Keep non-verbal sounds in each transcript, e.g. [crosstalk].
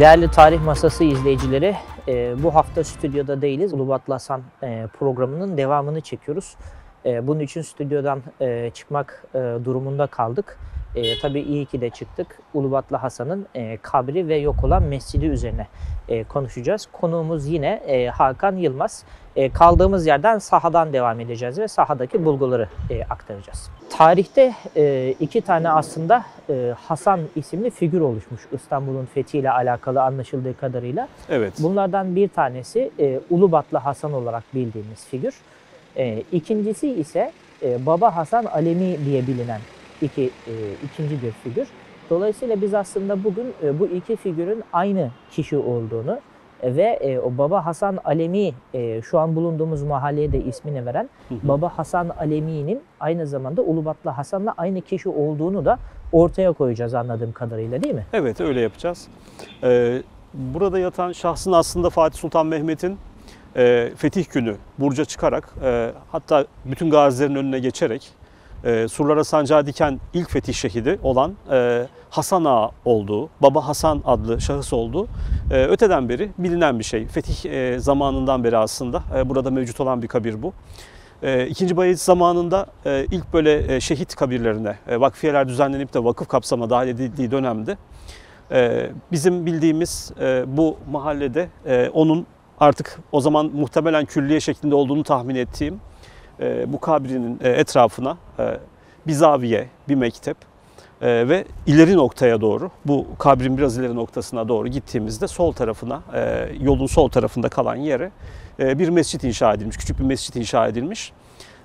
Değerli Tarih Masası izleyicileri, e, bu hafta stüdyoda değiliz. Ulubatlı Hasan e, programının devamını çekiyoruz. E, bunun için stüdyodan çıkmak durumunda kaldık. E, tabii iyi ki de çıktık. Ulubatlı Hasan'ın e, kabri ve yok olan mescidi üzerine e, konuşacağız. Konuğumuz yine e, Hakan Yılmaz. E, kaldığımız yerden sahadan devam edeceğiz ve sahadaki bulguları e, aktaracağız. Tarihte e, iki tane aslında e, Hasan isimli figür oluşmuş İstanbul'un fethiyle alakalı anlaşıldığı kadarıyla. Evet. Bunlardan bir tanesi e, Ulubatlı Hasan olarak bildiğimiz figür. E, ikincisi ise e, Baba Hasan Alemi diye bilinen iki e, ikinci bir figür. Dolayısıyla biz aslında bugün e, bu iki figürün aynı kişi olduğunu ve e, o Baba Hasan Alemi e, şu an bulunduğumuz mahalleye de ismini veren Hı hı. Baba Hasan Alemi'nin aynı zamanda Ulubatlı Hasan'la aynı kişi olduğunu da ortaya koyacağız anladığım kadarıyla değil mi? Evet öyle yapacağız. Ee, burada yatan şahsın aslında Fatih Sultan Mehmet'in e, fetih günü Burca çıkarak e, hatta bütün gazilerin önüne geçerek e, surlara sancağı diken ilk fetih şehidi olan e, Hasan Ağa olduğu, Baba Hasan adlı şahıs olduğu e, öteden beri bilinen bir şey. Fetih e, zamanından beri aslında e, burada mevcut olan bir kabir bu. E, İkinci Bayezid zamanında e, ilk böyle e, şehit kabirlerine e, vakfiyeler düzenlenip de vakıf kapsamına dahil edildiği dönemde e, bizim bildiğimiz e, bu mahallede e, onun artık o zaman muhtemelen külliye şeklinde olduğunu tahmin ettiğim e, bu kabrinin e, etrafına e, bir zaviye, bir mektep e, ve ileri noktaya doğru bu kabrin biraz ileri noktasına doğru gittiğimizde sol tarafına e, yolun sol tarafında kalan yere e, bir mescit inşa edilmiş, küçük bir mescit inşa edilmiş.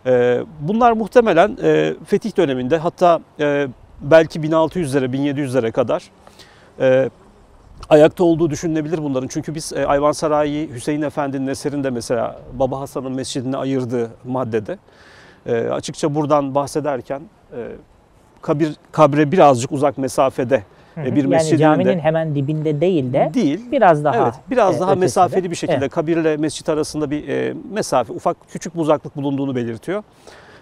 E, bunlar muhtemelen e, fetih döneminde hatta e, belki 1600'lere 1700'lere kadar e, ayakta olduğu düşünülebilir bunların. Çünkü biz e, Ayvansaray Hüseyin Efendi'nin eserinde mesela Baba Hasan'ın mescidini ayırdığı maddede e, açıkça buradan bahsederken e, kabir kabre birazcık uzak mesafede e, bir yani mescidin caminin de hemen dibinde değil de değil. biraz daha Evet, biraz e, daha ötesinde. mesafeli bir şekilde Evet. kabirle mescit arasında bir e, mesafe, ufak küçük bir uzaklık bulunduğunu belirtiyor.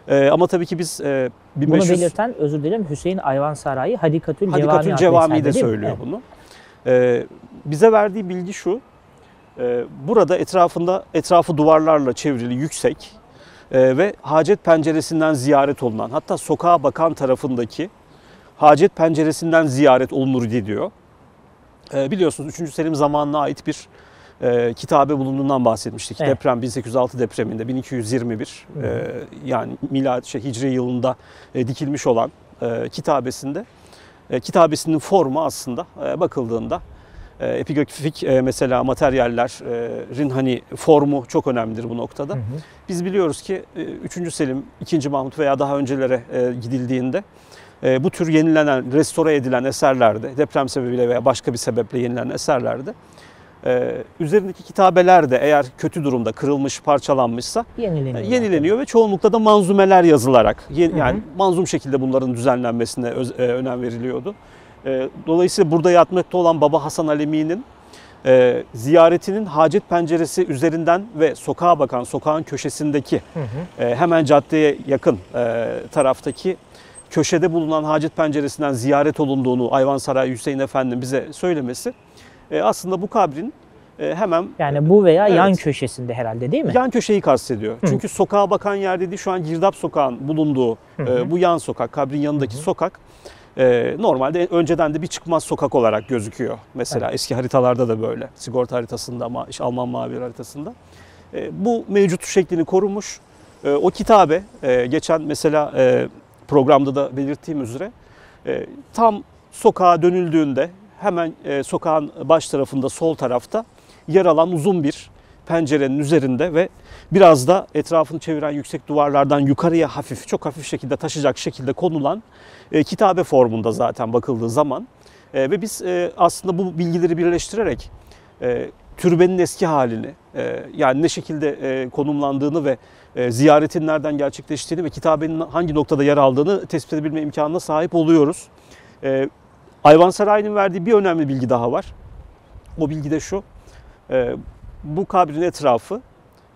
E, ama tabii ki biz e, Bunu 1500 belirten özür dilerim Hüseyin Ayvansaray'ı Hadikatül, Hadikatül Cevami, Cevami de söylüyor Evet. bunu. Ee, bize verdiği bilgi şu. e, burada etrafında etrafı duvarlarla çevrili yüksek e, ve hacet penceresinden ziyaret olunan hatta sokağa bakan tarafındaki hacet penceresinden ziyaret olunur diyor. E, biliyorsunuz 3. Selim zamanına ait bir e, kitabe bulunduğundan bahsetmiştik. Evet. Deprem 1806 depreminde 1221 Hı hı. e, yani milad şey, hicri yılında e, dikilmiş olan e, kitabesinde e, kitabesinin formu aslında e, bakıldığında e, epigrafik e, mesela materyallerin hani formu çok önemlidir bu noktada. Hı hı. Biz biliyoruz ki e, 3. Selim, 2. Mahmut veya daha öncelere e, gidildiğinde e, bu tür yenilenen, restore edilen eserlerde, deprem sebebiyle veya başka bir sebeple yenilen eserlerde e, üzerindeki kitabeler de eğer kötü durumda, kırılmış, parçalanmışsa Yenileniyor. e, yenileniyor ve çoğunlukla da manzumeler yazılarak ye- Hı hı. yani manzum şekilde bunların düzenlenmesine öz- e, önem veriliyordu. E, Dolayısıyla burada yatmakta olan Baba Hasan Alemi'nin e, ziyaretinin hacet penceresi üzerinden ve sokağa bakan sokağın köşesindeki Hı hı. e, hemen caddeye yakın e, taraftaki köşede bulunan hacet penceresinden ziyaret olunduğunu Ayvansaray Hüseyin Efendi'nin bize söylemesi e, aslında bu kabrin e, hemen Yani bu veya yan Evet. köşesinde herhalde değil mi? yan köşeyi kastediyor. Hı. Çünkü sokağa bakan yer dediği şu an Girdap Sokağı'nın bulunduğu Hı e, bu yan sokak, kabrin yanındaki Hı hı. sokak e, normalde önceden de bir çıkmaz sokak olarak gözüküyor. Mesela eski haritalarda da böyle. Sigorta haritasında ama işte Alman mavi haritasında. E, bu mevcut şeklini korumuş. E, o kitabe e, geçen mesela e, programda da belirttiğim üzere e, tam sokağa dönüldüğünde hemen e, sokağın baş tarafında sol tarafta yer alan uzun bir pencerenin üzerinde ve biraz da etrafını çeviren yüksek duvarlardan yukarıya hafif, çok hafif şekilde taşıyacak şekilde konulan e, kitabe formunda zaten bakıldığı zaman. E, ve biz e, aslında bu bilgileri birleştirerek e, türbenin eski halini, e, yani ne şekilde e, konumlandığını ve e, ziyaretin nereden gerçekleştiğini ve kitabenin hangi noktada yer aldığını tespit edebilme imkanına sahip oluyoruz. E, Ayvansaray'ın verdiği bir önemli bilgi daha var. O bilgi de şu. e, bu kabrin etrafı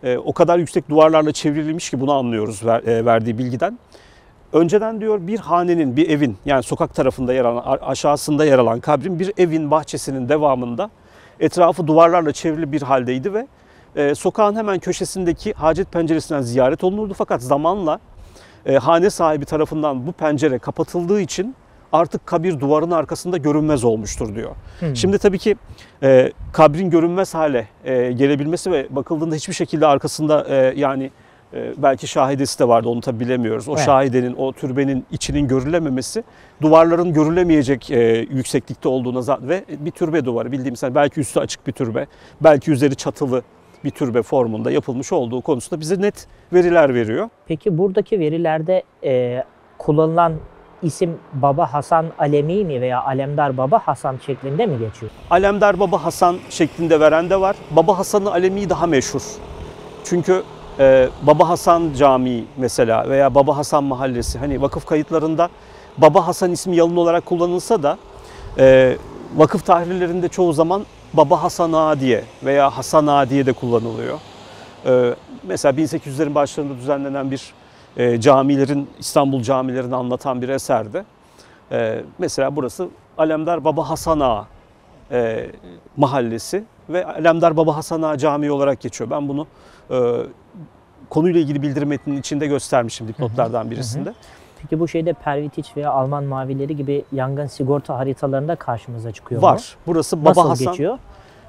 e, o kadar yüksek duvarlarla çevrilmiş ki bunu anlıyoruz ver- e, verdiği bilgiden. Önceden diyor bir hanenin, bir evin yani sokak tarafında yer alan, aşağısında yer alan kabrin bir evin bahçesinin devamında Etrafı duvarlarla çevrili bir haldeydi ve e, sokağın hemen köşesindeki hacet penceresinden ziyaret olunurdu. Fakat zamanla e, hane sahibi tarafından bu pencere kapatıldığı için artık kabir duvarın arkasında görünmez olmuştur diyor. Hmm. Şimdi tabii ki e, kabrin görünmez hale e, gelebilmesi ve bakıldığında hiçbir şekilde arkasında e, yani e, belki şahidesi de vardı onu tabii bilemiyoruz. O Evet. şahidenin, o türbenin içinin görülememesi duvarların görülemeyecek e, yükseklikte olduğuna za- ve bir türbe duvarı bildiğimiz hani belki üstü açık bir türbe, belki üzeri çatılı bir türbe formunda yapılmış olduğu konusunda bize net veriler veriyor. Peki buradaki verilerde e, kullanılan isim Baba Hasan Alemi mi veya Alemdar Baba Hasan şeklinde mi geçiyor? Alemdar Baba Hasan şeklinde veren de var. Baba Hasan'ın alemi daha meşhur. Çünkü e, Baba Hasan Camii mesela veya Baba Hasan Mahallesi hani vakıf kayıtlarında Baba Hasan ismi yalın olarak kullanılsa da e, vakıf tahrirlerinde çoğu zaman Baba Hasan Ağa diye veya Hasan Ağa diye de kullanılıyor. E, mesela 1800'lerin başlarında düzenlenen bir e, camilerin İstanbul camilerini anlatan bir eserde. E, mesela burası Alemdar Baba Hasan Ağa e, mahallesi ve Alemdar Baba Hasan Ağa Camii olarak geçiyor. Ben bunu e, konuyla ilgili bildirim metninin içinde göstermişim dipnotlardan birisinde. Peki bu şeyde Pervitiç veya Alman mavileri gibi yangın sigorta haritalarında karşımıza çıkıyor mu? Var. Burası Baba Nasıl Hasan geçiyor?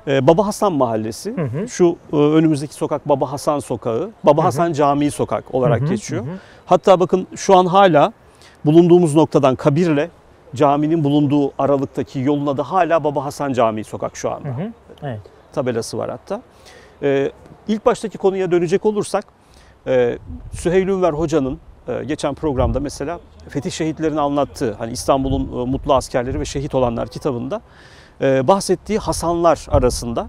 E, Baba Hasan Mahallesi. Hı hı. Şu e, önümüzdeki sokak Baba Hasan Sokağı. Baba Hı hı. Hasan Camii Sokak olarak Hı hı, geçiyor. hı hı. Hatta bakın şu an hala bulunduğumuz noktadan kabirle caminin bulunduğu aralıktaki yolun adı hala Baba Hasan Camii Sokak şu anda. Hı hı. Evet. tabelası var hatta. Ee, ilk baştaki konuya dönecek olursak e, Süheyl Ünver Hoca'nın e, geçen programda mesela fetih şehitlerini anlattığı hani İstanbul'un e, mutlu askerleri ve şehit olanlar kitabında e, bahsettiği Hasanlar arasında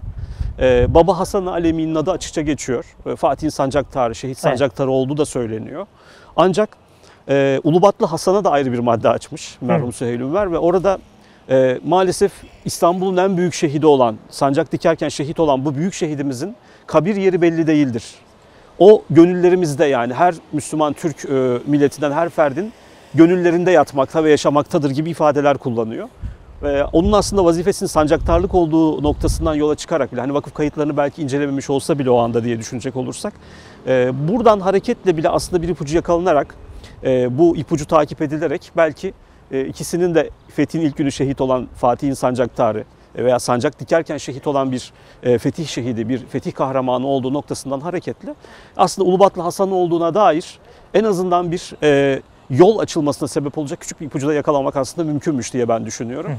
e, Baba Hasan Alemi'nin adı açıkça geçiyor. E, Fatih'in sancaktarı, şehit sancaktarı olduğu da söyleniyor. Ancak e, Ulubatlı Hasan'a da ayrı bir madde açmış merhum Süheyl Ünver ve orada e, maalesef İstanbul'un en büyük şehidi olan, sancak dikerken şehit olan bu büyük şehidimizin kabir yeri belli değildir. O gönüllerimizde yani her Müslüman Türk e, milletinden her ferdin gönüllerinde yatmakta ve yaşamaktadır gibi ifadeler kullanıyor. Ve onun aslında vazifesinin sancaktarlık olduğu noktasından yola çıkarak bile hani vakıf kayıtlarını belki incelememiş olsa bile o anda diye düşünecek olursak e, buradan hareketle bile aslında bir ipucu yakalanarak e, bu ipucu takip edilerek belki e, ikisinin de fethin ilk günü şehit olan Fatih'in sancaktarı veya sancak dikerken şehit olan bir e, fetih şehidi, bir fetih kahramanı olduğu noktasından hareketle aslında Ulubatlı Hasan olduğuna dair en azından bir e, yol açılmasına sebep olacak küçük bir ipucu da yakalamak aslında mümkünmüş diye ben düşünüyorum.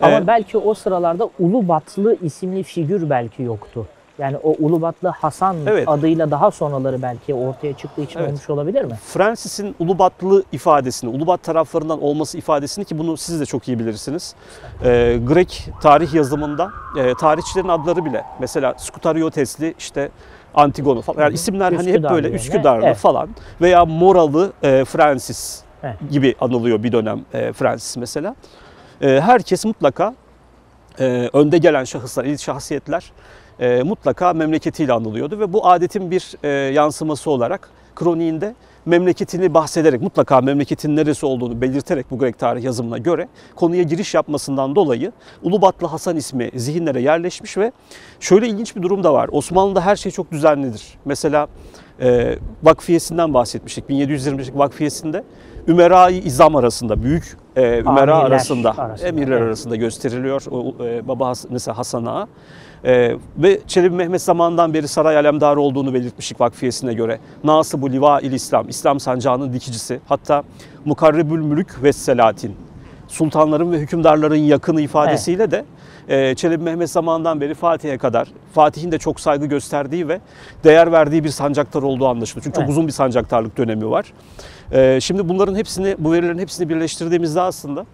Ama Ee, belki o sıralarda Ulubatlı isimli figür belki yoktu. Yani o Ulubatlı Hasan Evet. adıyla daha sonraları belki ortaya çıktığı için Evet. olmuş olabilir mi? Francis'in Ulubatlı ifadesini, Ulubat taraflarından olması ifadesini ki bunu siz de çok iyi bilirsiniz. Ee, Grek tarih yazımında e, tarihçilerin adları bile mesela Skutariotesli işte Antigon'u falan yani isimler hani hep Üsküdarlı böyle yani, Üsküdarlı evet. falan veya Moralı e, Francis Evet. gibi anılıyor bir dönem e, Francis mesela. E, herkes mutlaka e, önde gelen şahıslar, elit şahsiyetler e, mutlaka memleketiyle anılıyordu ve bu adetin bir e, yansıması olarak kroniğinde memleketini bahsederek mutlaka memleketin neresi olduğunu belirterek bu Grek tarih yazımına göre konuya giriş yapmasından dolayı Ulubatlı Hasan ismi zihinlere yerleşmiş ve şöyle ilginç bir durum da var. Osmanlı'da her şey çok düzenlidir. Mesela e, vakfiyesinden bahsetmiştik. 1725'lik vakfiyesinde Ümera-i İzam arasında büyük e, Ümera Amirler arasında, arasında, emirler evet. arasında gösteriliyor. O, e, Baba Has- mesela Hasan Ağa. E, ve Çelebi Mehmet zamanından beri saray alemdarı olduğunu belirtmiştik vakfiyesine göre. Nasıbu Liva il İslam, İslam sancağının dikicisi. Hatta Mukarrebül Mülük ve Selatin, sultanların ve hükümdarların yakını ifadesiyle de e, Çelebi Mehmet zamanından beri Fatih'e kadar Fatih'in de çok saygı gösterdiği ve değer verdiği bir sancaktar olduğu anlaşılıyor. Çünkü çok uzun bir sancaktarlık dönemi var. E, şimdi bunların hepsini, bu verilerin hepsini birleştirdiğimizde aslında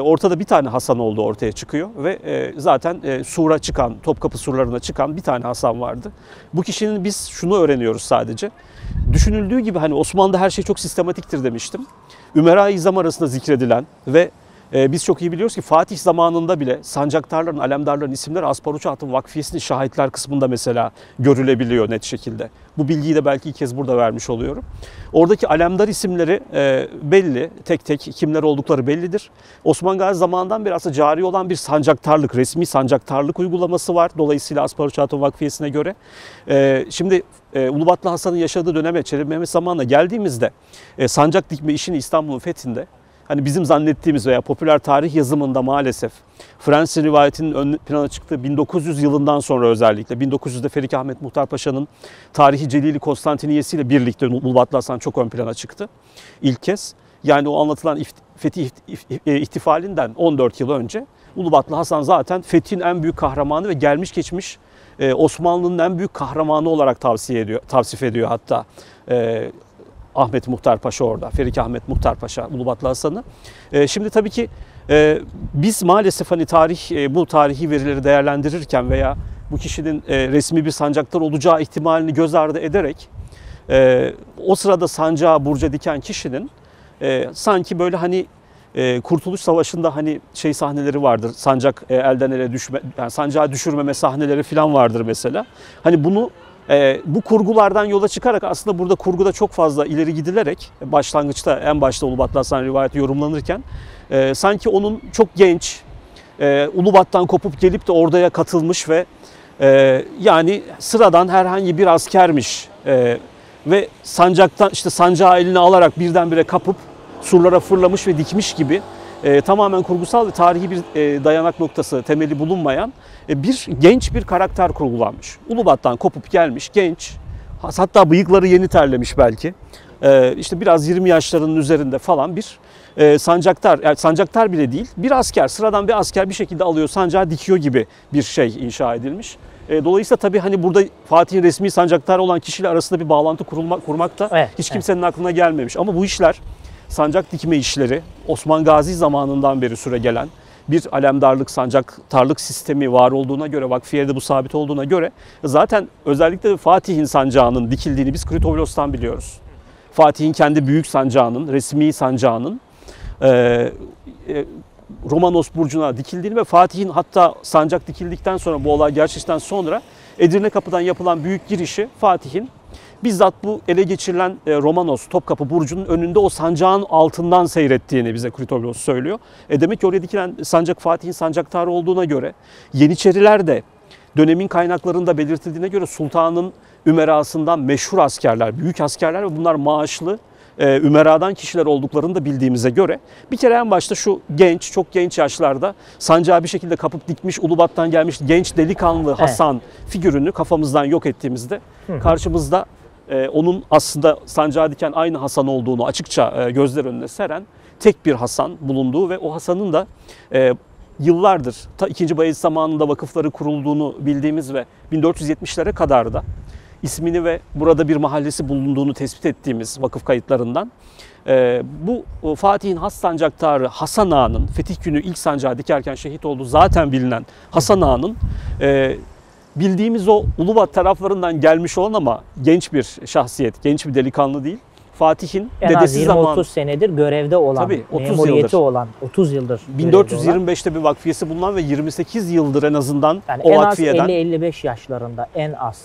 ortada bir tane Hasan olduğu ortaya çıkıyor ve e, zaten e, sura çıkan, Topkapı surlarına çıkan bir tane Hasan vardı. Bu kişinin biz şunu öğreniyoruz sadece. Düşünüldüğü gibi hani Osmanlı'da her şey çok sistematiktir demiştim. Ümera-i İzam arasında zikredilen ve e, biz çok iyi biliyoruz ki Fatih zamanında bile sancaktarların, alemdarların isimleri Asparuç Hatun Vakfiyesi'nin şahitler kısmında mesela görülebiliyor net şekilde. Bu bilgiyi de belki ilk kez burada vermiş oluyorum. Oradaki alemdar isimleri e, belli, tek tek kimler oldukları bellidir. Osman Gazi zamanından beri aslında cari olan bir sancaktarlık, resmi sancaktarlık uygulaması var. Dolayısıyla Asparuç Hatun Vakfiyesi'ne göre. E, şimdi e, Ulubatlı Hasan'ın yaşadığı döneme, Çelebi Mehmet zamanına geldiğimizde sancak dikme işini İstanbul'un fethinde hani bizim zannettiğimiz veya popüler tarih yazımında maalesef Fransız rivayetinin ön plana çıktığı 1900 yılından sonra özellikle 1900'de Ferik Ahmet Muhtar Paşa'nın tarihi Celili Konstantiniyesi ile birlikte Ulubatlı Hasan çok ön plana çıktı. İlk kez yani o anlatılan fetih e, ihtifalinden 14 yıl önce Ulubatlı Hasan zaten fethin en büyük kahramanı ve gelmiş geçmiş e, Osmanlı'nın en büyük kahramanı olarak tavsiye ediyor, tavsif ediyor hatta. Ahmet Muhtar Paşa orada. Ferik Ahmet Muhtar Paşa, Ulubatlı Hasan'ı. E, şimdi tabii ki e, biz maalesef hani tarih e, bu tarihi verileri değerlendirirken veya bu kişinin e, resmi bir sancaktar olacağı ihtimalini göz ardı ederek e, o sırada sancağı burca diken kişinin e, sanki böyle hani e, Kurtuluş Savaşı'nda hani şey sahneleri vardır. Sancak e, elden ele düşme, yani sancağı düşürmeme sahneleri falan vardır mesela. Hani bunu e, bu kurgulardan yola çıkarak aslında burada kurguda çok fazla ileri gidilerek başlangıçta en başta Ulubatlı Hasan rivayeti yorumlanırken e, sanki onun çok genç e, Ulubat'tan kopup gelip de oraya katılmış ve e, yani sıradan herhangi bir askermiş e, ve sancaktan işte sancağı eline alarak birdenbire kapıp surlara fırlamış ve dikmiş gibi e, tamamen kurgusal ve tarihi bir e, dayanak noktası temeli bulunmayan e, bir genç bir karakter kurgulanmış. Ulubat'tan kopup gelmiş genç hatta bıyıkları yeni terlemiş belki e, işte biraz 20 yaşlarının üzerinde falan bir e, sancaktar, yani sancaktar bile değil bir asker sıradan bir asker bir şekilde alıyor sancağı dikiyor gibi bir şey inşa edilmiş. E, dolayısıyla tabii hani burada Fatih'in resmi sancaktar olan kişiyle arasında bir bağlantı kurulmak, kurmak da Evet, hiç kimsenin aklına gelmemiş. Ama bu işler sancak dikme işleri Osman Gazi zamanından beri süre gelen bir alemdarlık, sancaktarlık sistemi var olduğuna göre, vakfiyede bu sabit olduğuna göre zaten özellikle Fatih'in sancağının dikildiğini biz Kritovlos'tan biliyoruz. Fatih'in kendi büyük sancağının, resmi sancağının e, e, Romanos burcuna dikildiğini ve Fatih'in hatta sancak dikildikten sonra bu olay gerçekten sonra Edirne Kapı'dan yapılan büyük girişi Fatih'in bizzat bu ele geçirilen e, Romanos Topkapı Burcu'nun önünde o sancağın altından seyrettiğini bize Kritolos söylüyor. E demek ki oraya dikilen sancak Fatih'in sancaktarı olduğuna göre Yeniçeriler de dönemin kaynaklarında belirtildiğine göre sultanın ümerasından meşhur askerler, büyük askerler ve bunlar maaşlı e, ümeradan kişiler olduklarını da bildiğimize göre bir kere en başta şu genç, çok genç yaşlarda sancağı bir şekilde kapıp dikmiş, Ulubat'tan gelmiş genç delikanlı Hasan figürünü kafamızdan yok ettiğimizde karşımızda e, onun aslında sancağı diken aynı Hasan olduğunu açıkça e, gözler önüne seren tek bir Hasan bulunduğu ve o Hasan'ın da e, yıllardır ta 2. Bayezid zamanında vakıfları kurulduğunu bildiğimiz ve 1470'lere kadar da ismini ve burada bir mahallesi bulunduğunu tespit ettiğimiz vakıf kayıtlarından e, bu Fatih'in has sancaktarı Hasan Ağa'nın Fetih günü ilk sancağı dikerken şehit olduğu zaten bilinen Hasan Ağa'nın e, bildiğimiz o Ulubat taraflarından gelmiş olan ama genç bir şahsiyet, genç bir delikanlı değil. Fatih'in En az dedesi 20-30 zaman senedir görevde olan, Tabii, 30 memuriyeti yıldır. olan, 30 yıldır görevde olan. 1425'te bir vakfiyesi bulunan ve 28 yıldır en azından Yani o en az vakfiyeden 50-55 yaşlarında en az.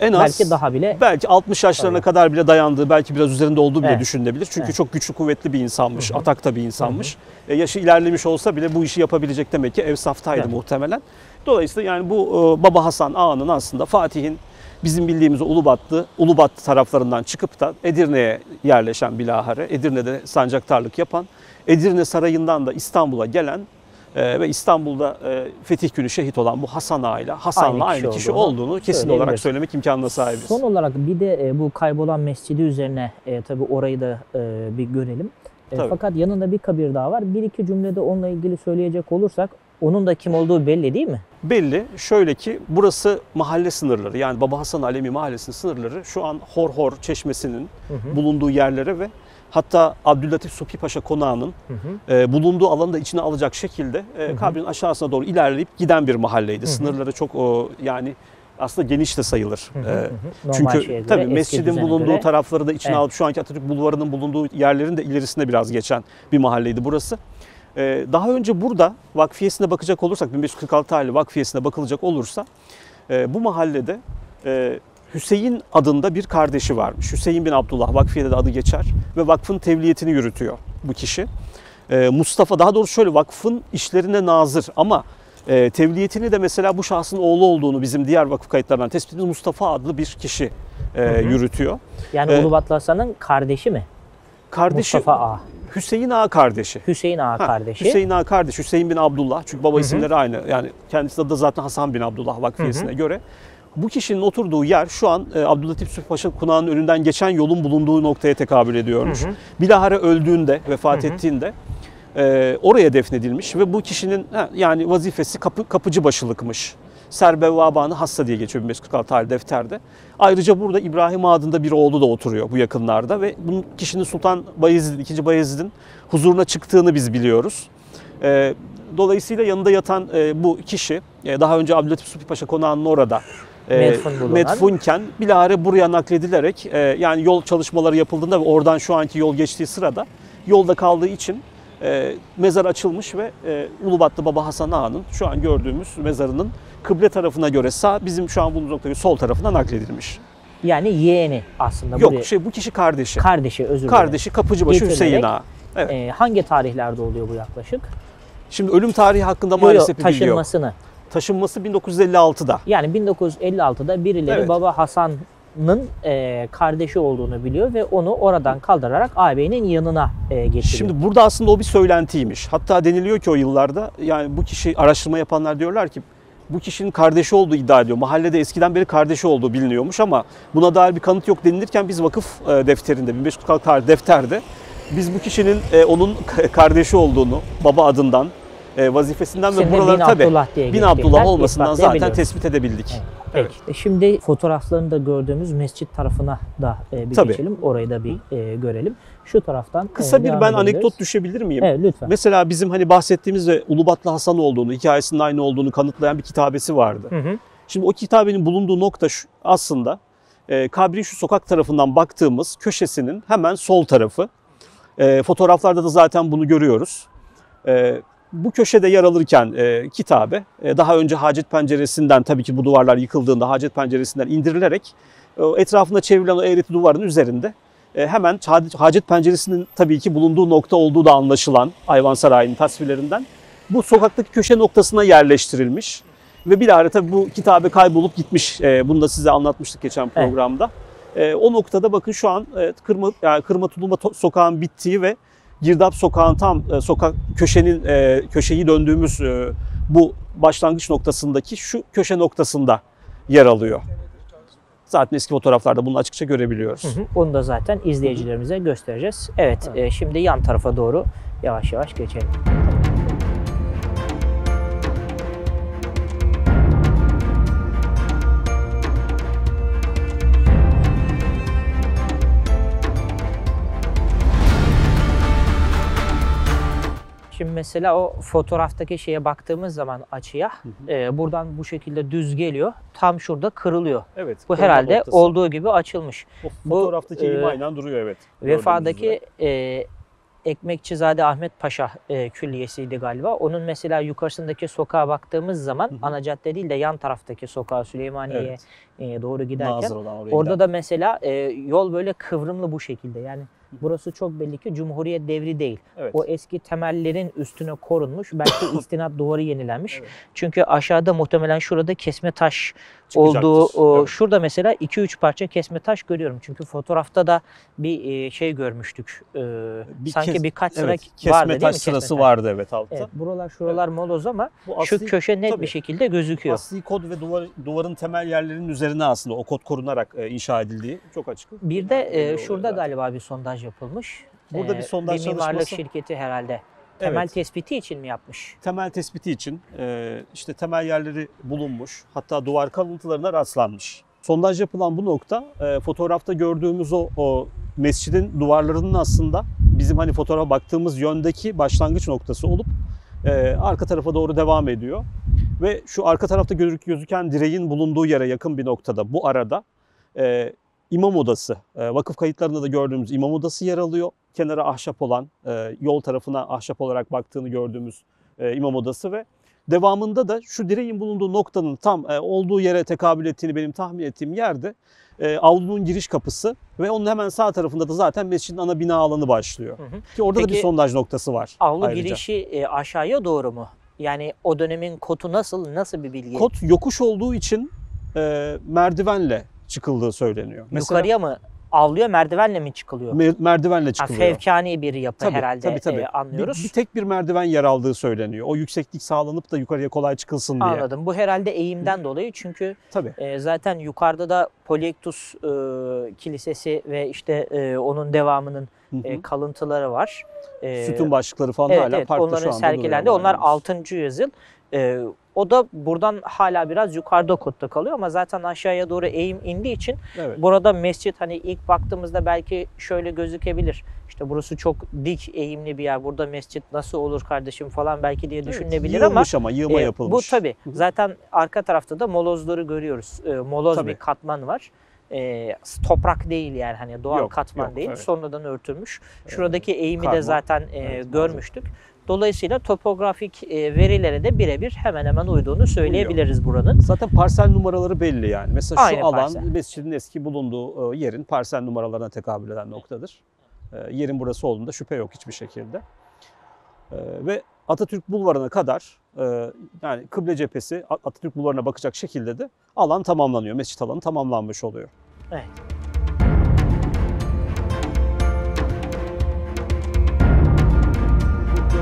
en az Belki daha bile. belki 60 yaşlarına Tabii. kadar bile dayandığı, belki biraz üzerinde olduğu bile Evet. düşünülebilir. Çünkü Evet. çok güçlü, kuvvetli bir insanmış, atakta bir insanmış. E, yaşı ilerlemiş olsa bile bu işi yapabilecek demek ki evsaftaydı Evet. muhtemelen. Dolayısıyla yani bu e, Baba Hasan Ağa'nın aslında Fatih'in bizim bildiğimiz Ulubatlı, Ulubat taraflarından çıkıp da Edirne'ye yerleşen bilahare, Edirne'de sancaktarlık yapan, Edirne Sarayı'ndan da İstanbul'a gelen e, ve İstanbul'da e, Fetih Günü şehit olan bu Hasan Ağa ile Hasan'la Aynı aynı kişi olduğunu olduğunu kesin olarak söylemek imkanına sahibiz. Son olarak bir de e, bu kaybolan mescidi üzerine e, tabii orayı da e, bir görelim. E, Tabii. fakat yanında bir kabir daha var. Bir iki cümlede onunla ilgili söyleyecek olursak onun da kim olduğu belli değil mi? Belli. Şöyle ki burası mahalle sınırları yani Baba Hasan Alemi Mahallesi'nin sınırları şu an Hor Hor Çeşmesi'nin Hı hı. bulunduğu yerlere ve hatta Abdüllatif Supi Paşa Konağı'nın Hı hı. e, bulunduğu alanı da içine alacak şekilde e, hı. kabrin aşağısına doğru ilerleyip giden bir mahalleydi. hı. Sınırları çok o, yani aslında geniş de sayılır. Hı hı, E. Normal çünkü tabii mescidin bulunduğu göre. tarafları da içine Evet. alıp şu anki Atatürk Bulvarı'nın bulunduğu yerlerin de ilerisinde biraz geçen bir mahalleydi burası. Ee, daha önce burada vakfiyesine bakacak olursak 1546 tarihli vakfiyesine bakılacak olursa e, bu mahallede e, Hüseyin adında bir kardeşi varmış. Hüseyin bin Abdullah vakfiyede de adı geçer ve vakfın tevliyetini yürütüyor bu kişi. E, Mustafa daha doğrusu şöyle vakfın işlerine nazır ama e, tevliyetini de mesela bu şahsın oğlu olduğunu bizim diğer vakıf kayıtlarından tespit ettiğimiz Mustafa adlı bir kişi e, Hı hı. yürütüyor. Yani Ee, Ulubatlı Hasan'ın kardeşi mi? Kardeşi Mustafa Ağa. Hüseyin Ağa kardeşi. Hüseyin Ağa Ha, kardeşi. Hüseyin Ağa kardeş, Hüseyin bin Abdullah. Çünkü baba Hı hı. isimleri aynı. Yani kendisi de zaten Hasan bin Abdullah vakfiyesine göre. Bu kişinin oturduğu yer şu an e, Abdülatif Yusuf Paşa Konağı'nın önünden geçen yolun bulunduğu noktaya tekabül ediyormuş. Hı hı. Bilahare öldüğünde, vefat Hı hı. ettiğinde e, oraya defnedilmiş ve bu kişinin ha, yani vazifesi kapı, kapıcı başılıkmış. Serbevvabanı Hassa diye geçiyor 1546 tarih defterde. Ayrıca burada İbrahim adında bir oğlu da oturuyor bu yakınlarda ve bunun kişinin Sultan Bayezid, 2. Bayezid'in huzuruna çıktığını biz biliyoruz. E, dolayısıyla yanında yatan e, bu kişi e, daha önce Abdülatif Supi Paşa konağının orada e, Medfun medfunken bilahare buraya nakledilerek e, yani yol çalışmaları yapıldığında ve oradan şu anki yol geçtiği sırada yolda kaldığı için e, mezar açılmış ve e, Ulubatlı Baba Hasan Ağa'nın şu an gördüğümüz mezarının kıble tarafına göre sağ bizim şu an bulunduğumuz noktaya göre sol tarafına nakledilmiş. Yani yeğeni aslında. Yok buraya. şey bu kişi kardeşi. Kardeşi özür dilerim. Kardeşi Kapıcıbaşı Hüseyin Ağa. Evet. Ee, hangi tarihlerde oluyor bu yaklaşık? Şimdi ölüm tarihi hakkında Yo, yo, maalesef bir bilgi yok. taşınmasını. Taşınması 1956'da. Yani 1956'da birileri Evet. Baba Hasan'ın e, kardeşi olduğunu biliyor ve onu oradan kaldırarak ağabeyinin yanına e, getiriyor. Şimdi burada aslında o bir söylentiymiş. Hatta deniliyor ki o yıllarda yani bu kişi araştırma yapanlar diyorlar ki bu kişinin kardeşi olduğu iddia ediyor. Mahallede eskiden beri kardeşi olduğu biliniyormuş ama buna dair bir kanıt yok denilirken biz vakıf e, defterinde 1546 tarih defterde biz bu kişinin e, onun kardeşi olduğunu baba adından vazifesinden Şimdi ve buraları Bin Abdullah diye Bin geçtiğinden Abdullah olmasından zaten ispatlayabiliyoruz. tespit edebildik. Peki. E, Şimdi fotoğraflarını da gördüğümüz mescit tarafına da e, bir Tabii. geçelim. Orayı da bir e, görelim. Şu taraftan e, Kısa bir devam ben edebiliriz. anekdot düşebilir miyim? Evet lütfen. Mesela bizim hani bahsettiğimiz ve Ulubatlı Hasan olduğunu, hikayesinin aynı olduğunu kanıtlayan bir kitabesi vardı. Hı hı. Şimdi o kitabenin bulunduğu nokta şu, aslında e, kabrin şu sokak tarafından baktığımız köşesinin hemen sol tarafı. E, fotoğraflarda da zaten bunu görüyoruz. E, bu köşede yer alırken e, kitabe e, daha önce hacet penceresinden tabii ki bu duvarlar yıkıldığında hacet penceresinden indirilerek e, etrafında çevrilen o eğreti duvarın üzerinde e, hemen hacet- penceresinin tabii ki bulunduğu nokta olduğu da anlaşılan Ayvansaray'ın tasvirlerinden bu sokaktaki köşe noktasına yerleştirilmiş. Ve bilahare tabii bu kitabe kaybolup gitmiş. E, bunu da size anlatmıştık geçen programda. E, o noktada bakın şu an e, Kırma, yani Kırma Tulumba sokağın bittiği ve Girdap sokağın tam e, sokak köşenin e, köşeyi döndüğümüz e, bu başlangıç noktasındaki şu köşe noktasında yer alıyor. Zaten eski fotoğraflarda bunu açıkça görebiliyoruz. Hı hı. Onu da zaten izleyicilerimize göstereceğiz. Evet, Evet. e, şimdi yan tarafa doğru yavaş yavaş geçelim. Mesela o fotoğraftaki şeye baktığımız zaman açıya e, buradan bu şekilde düz geliyor. Tam şurada kırılıyor. Evet. Bu herhalde noktası. olduğu gibi açılmış. O bu, fotoğraftaki eğim e, aynen duruyor evet. Vefadaki e, Ekmekçizade Ahmet Paşa e, külliyesiydi galiba. Onun mesela yukarısındaki sokağa baktığımız zaman Hı hı. ana cadde değil de yan taraftaki sokağa Süleymaniye'ye e, doğru giderken orada da mesela e, yol böyle kıvrımlı bu şekilde. Yani burası çok belli ki Cumhuriyet devri değil. evet. O eski temellerin üstüne korunmuş. Belki [coughs] istinat duvarı yenilenmiş. Evet. Çünkü aşağıda muhtemelen şurada kesme taş olduğu o, Evet. şurada mesela 2-3 parça kesme taş görüyorum. Çünkü fotoğrafta da bir e, şey görmüştük. E, Bir sanki kes- birkaç sıra evet, kesme vardı değil taş mi? sırası Kesme vardı evet altta. Evet, buralar şuralar moloz ama Bu şu asli- köşe net tabii. bir şekilde gözüküyor. Asli kod ve duvar, duvarın temel yerlerinin üzerine aslında o kod korunarak e, inşa edildiği çok açık. Bir de e, şurada galiba bir sondaj yapılmış. Burada E, bir sondaj bir mimarlık çalışması- şirketi herhalde. Temel Evet. tespiti için mi yapmış? Temel tespiti için e, işte temel yerleri bulunmuş. Hatta duvar kalıntılarına rastlanmış. Sondaj yapılan bu nokta e, fotoğrafta gördüğümüz o, o mescidin duvarlarının aslında bizim hani fotoğrafa baktığımız yöndeki başlangıç noktası olup e, arka tarafa doğru devam ediyor. Ve şu arka tarafta gözük- gözüken direğin bulunduğu yere yakın bir noktada bu arada e, imam odası, e, vakıf kayıtlarında da gördüğümüz imam odası yer alıyor. Kenara ahşap olan, e, yol tarafına ahşap olarak baktığını gördüğümüz e, imam odası ve devamında da şu direğin bulunduğu noktanın tam e, olduğu yere tekabül ettiğini benim tahmin ettiğim yerde avlunun giriş kapısı ve onun hemen sağ tarafında da zaten mescidin ana bina alanı başlıyor. Hı hı. Ki orada da Peki, bir sondaj noktası var. Avlu ayrıca. girişi aşağıya doğru mu? Yani o dönemin kotu nasıl? Nasıl bir bilgi? Kot yokuş olduğu için e, merdivenle çıkıldığı söyleniyor. Yukarıya mı? Avluya merdivenle mi çıkılıyor? mer- merdivenle Ha, çıkılıyor. fevkani bir yapı Tabii, herhalde tabii, tabii. e, anlıyoruz. Bir, bir tek bir merdiven yer aldığı söyleniyor. O yükseklik sağlanıp da yukarıya kolay çıkılsın diye. Anladım. Bu herhalde eğimden dolayı çünkü Tabii. e, zaten yukarıda da Polyektus e, Kilisesi ve işte e, onun devamının Hı hı. e, kalıntıları var. E, Sütun başlıkları falan evet, hala evet, parkta şu anda sergilendi. Onlar yani. 6. yüzyıl. E, o da buradan hala biraz yukarıda kotta kalıyor ama zaten aşağıya doğru eğim indiği için Evet. Burada mescit hani ilk baktığımızda belki şöyle gözükebilir. İşte burası çok dik eğimli bir yer. Burada mescit nasıl olur kardeşim falan belki diye Evet, düşünebilir ama ama yığma e, yapılmış. bu tabii. Zaten arka tarafta da molozları görüyoruz. E, moloz Tabii. bir katman var. E, toprak değil yani hani doğal Yok, katman yok, değil. evet. Sonradan örtülmüş. Şuradaki eğimi de karma. zaten e, Evet, görmüştük. Dolayısıyla topografik e, verilere de birebir hemen hemen uyduğunu söyleyebiliriz buranın. Zaten parsel numaraları belli yani. Mesela şu Aynı alan parsel. mescidin eski bulunduğu e, yerin parsel numaralarına tekabül eden noktadır. E, Yerin burası olduğunda şüphe yok hiçbir şekilde. Ve Atatürk Bulvarı'na kadar yani kıble cephesi Atatürk Bulvarı'na bakacak şekilde de alan tamamlanıyor. Mescit alanı tamamlanmış oluyor. Evet.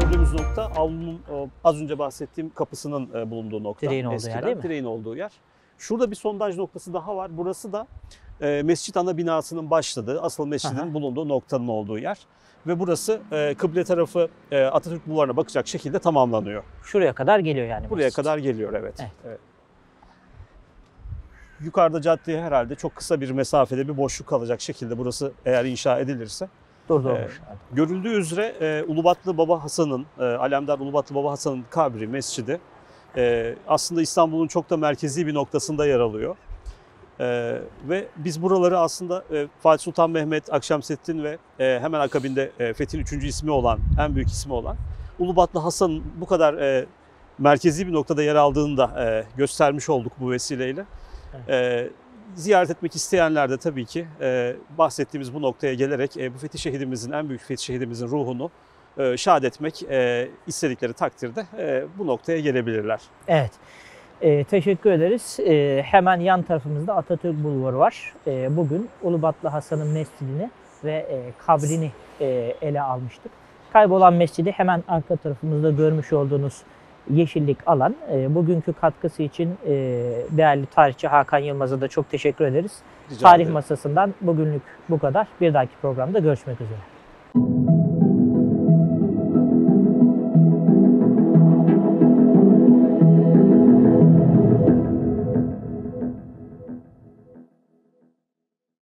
Gördüğümüz nokta avlunun o, az önce bahsettiğim kapısının e, bulunduğu nokta. Direğin olduğu yer Eskiden değil mi? Direğin olduğu yer. Şurada bir sondaj noktası daha var. Burası da e, mescit ana binasının başladığı, asıl mescidin Aha. bulunduğu noktanın olduğu yer. Ve burası e, kıble tarafı e, Atatürk Bulvarı'na bakacak şekilde tamamlanıyor. Şuraya kadar geliyor yani. Buraya mescit. kadar geliyor evet. Evet. Evet. Yukarıda caddeye herhalde çok kısa bir mesafede bir boşluk kalacak şekilde burası eğer inşa edilirse Durdurmuş. Görüldüğü üzere e, Ulubatlı Baba Hasan'ın, e, Alemdar Ulubatlı Baba Hasan'ın kabri, mescidi e, aslında İstanbul'un çok da merkezi bir noktasında yer alıyor. E, ve biz buraları aslında e, Fatih Sultan Mehmet, Akşemseddin ve e, hemen akabinde e, Fethi'nin üçüncü ismi olan, en büyük ismi olan Ulubatlı Hasan'ın bu kadar e, merkezi bir noktada yer aldığını da e, göstermiş olduk bu vesileyle. E, ziyaret etmek isteyenler de tabii ki e, bahsettiğimiz bu noktaya gelerek e, bu fetih şehidimizin, en büyük fetih şehidimizin ruhunu e, şad etmek e, istedikleri takdirde e, bu noktaya gelebilirler. Evet. Ee, teşekkür ederiz. Ee, hemen yan tarafımızda Atatürk Bulvarı var. Ee, bugün Ulubatlı Hasan'ın mescidini ve e, kabrini e, ele almıştık. Kaybolan mescidi hemen arka tarafımızda görmüş olduğunuz yeşillik alan. E, bugünkü katkısı için e, değerli tarihçi Hakan Yılmaz'a da çok teşekkür ederiz. Rica Tarih ederim. Masası'ndan bugünlük bu kadar. Bir dahaki programda görüşmek üzere.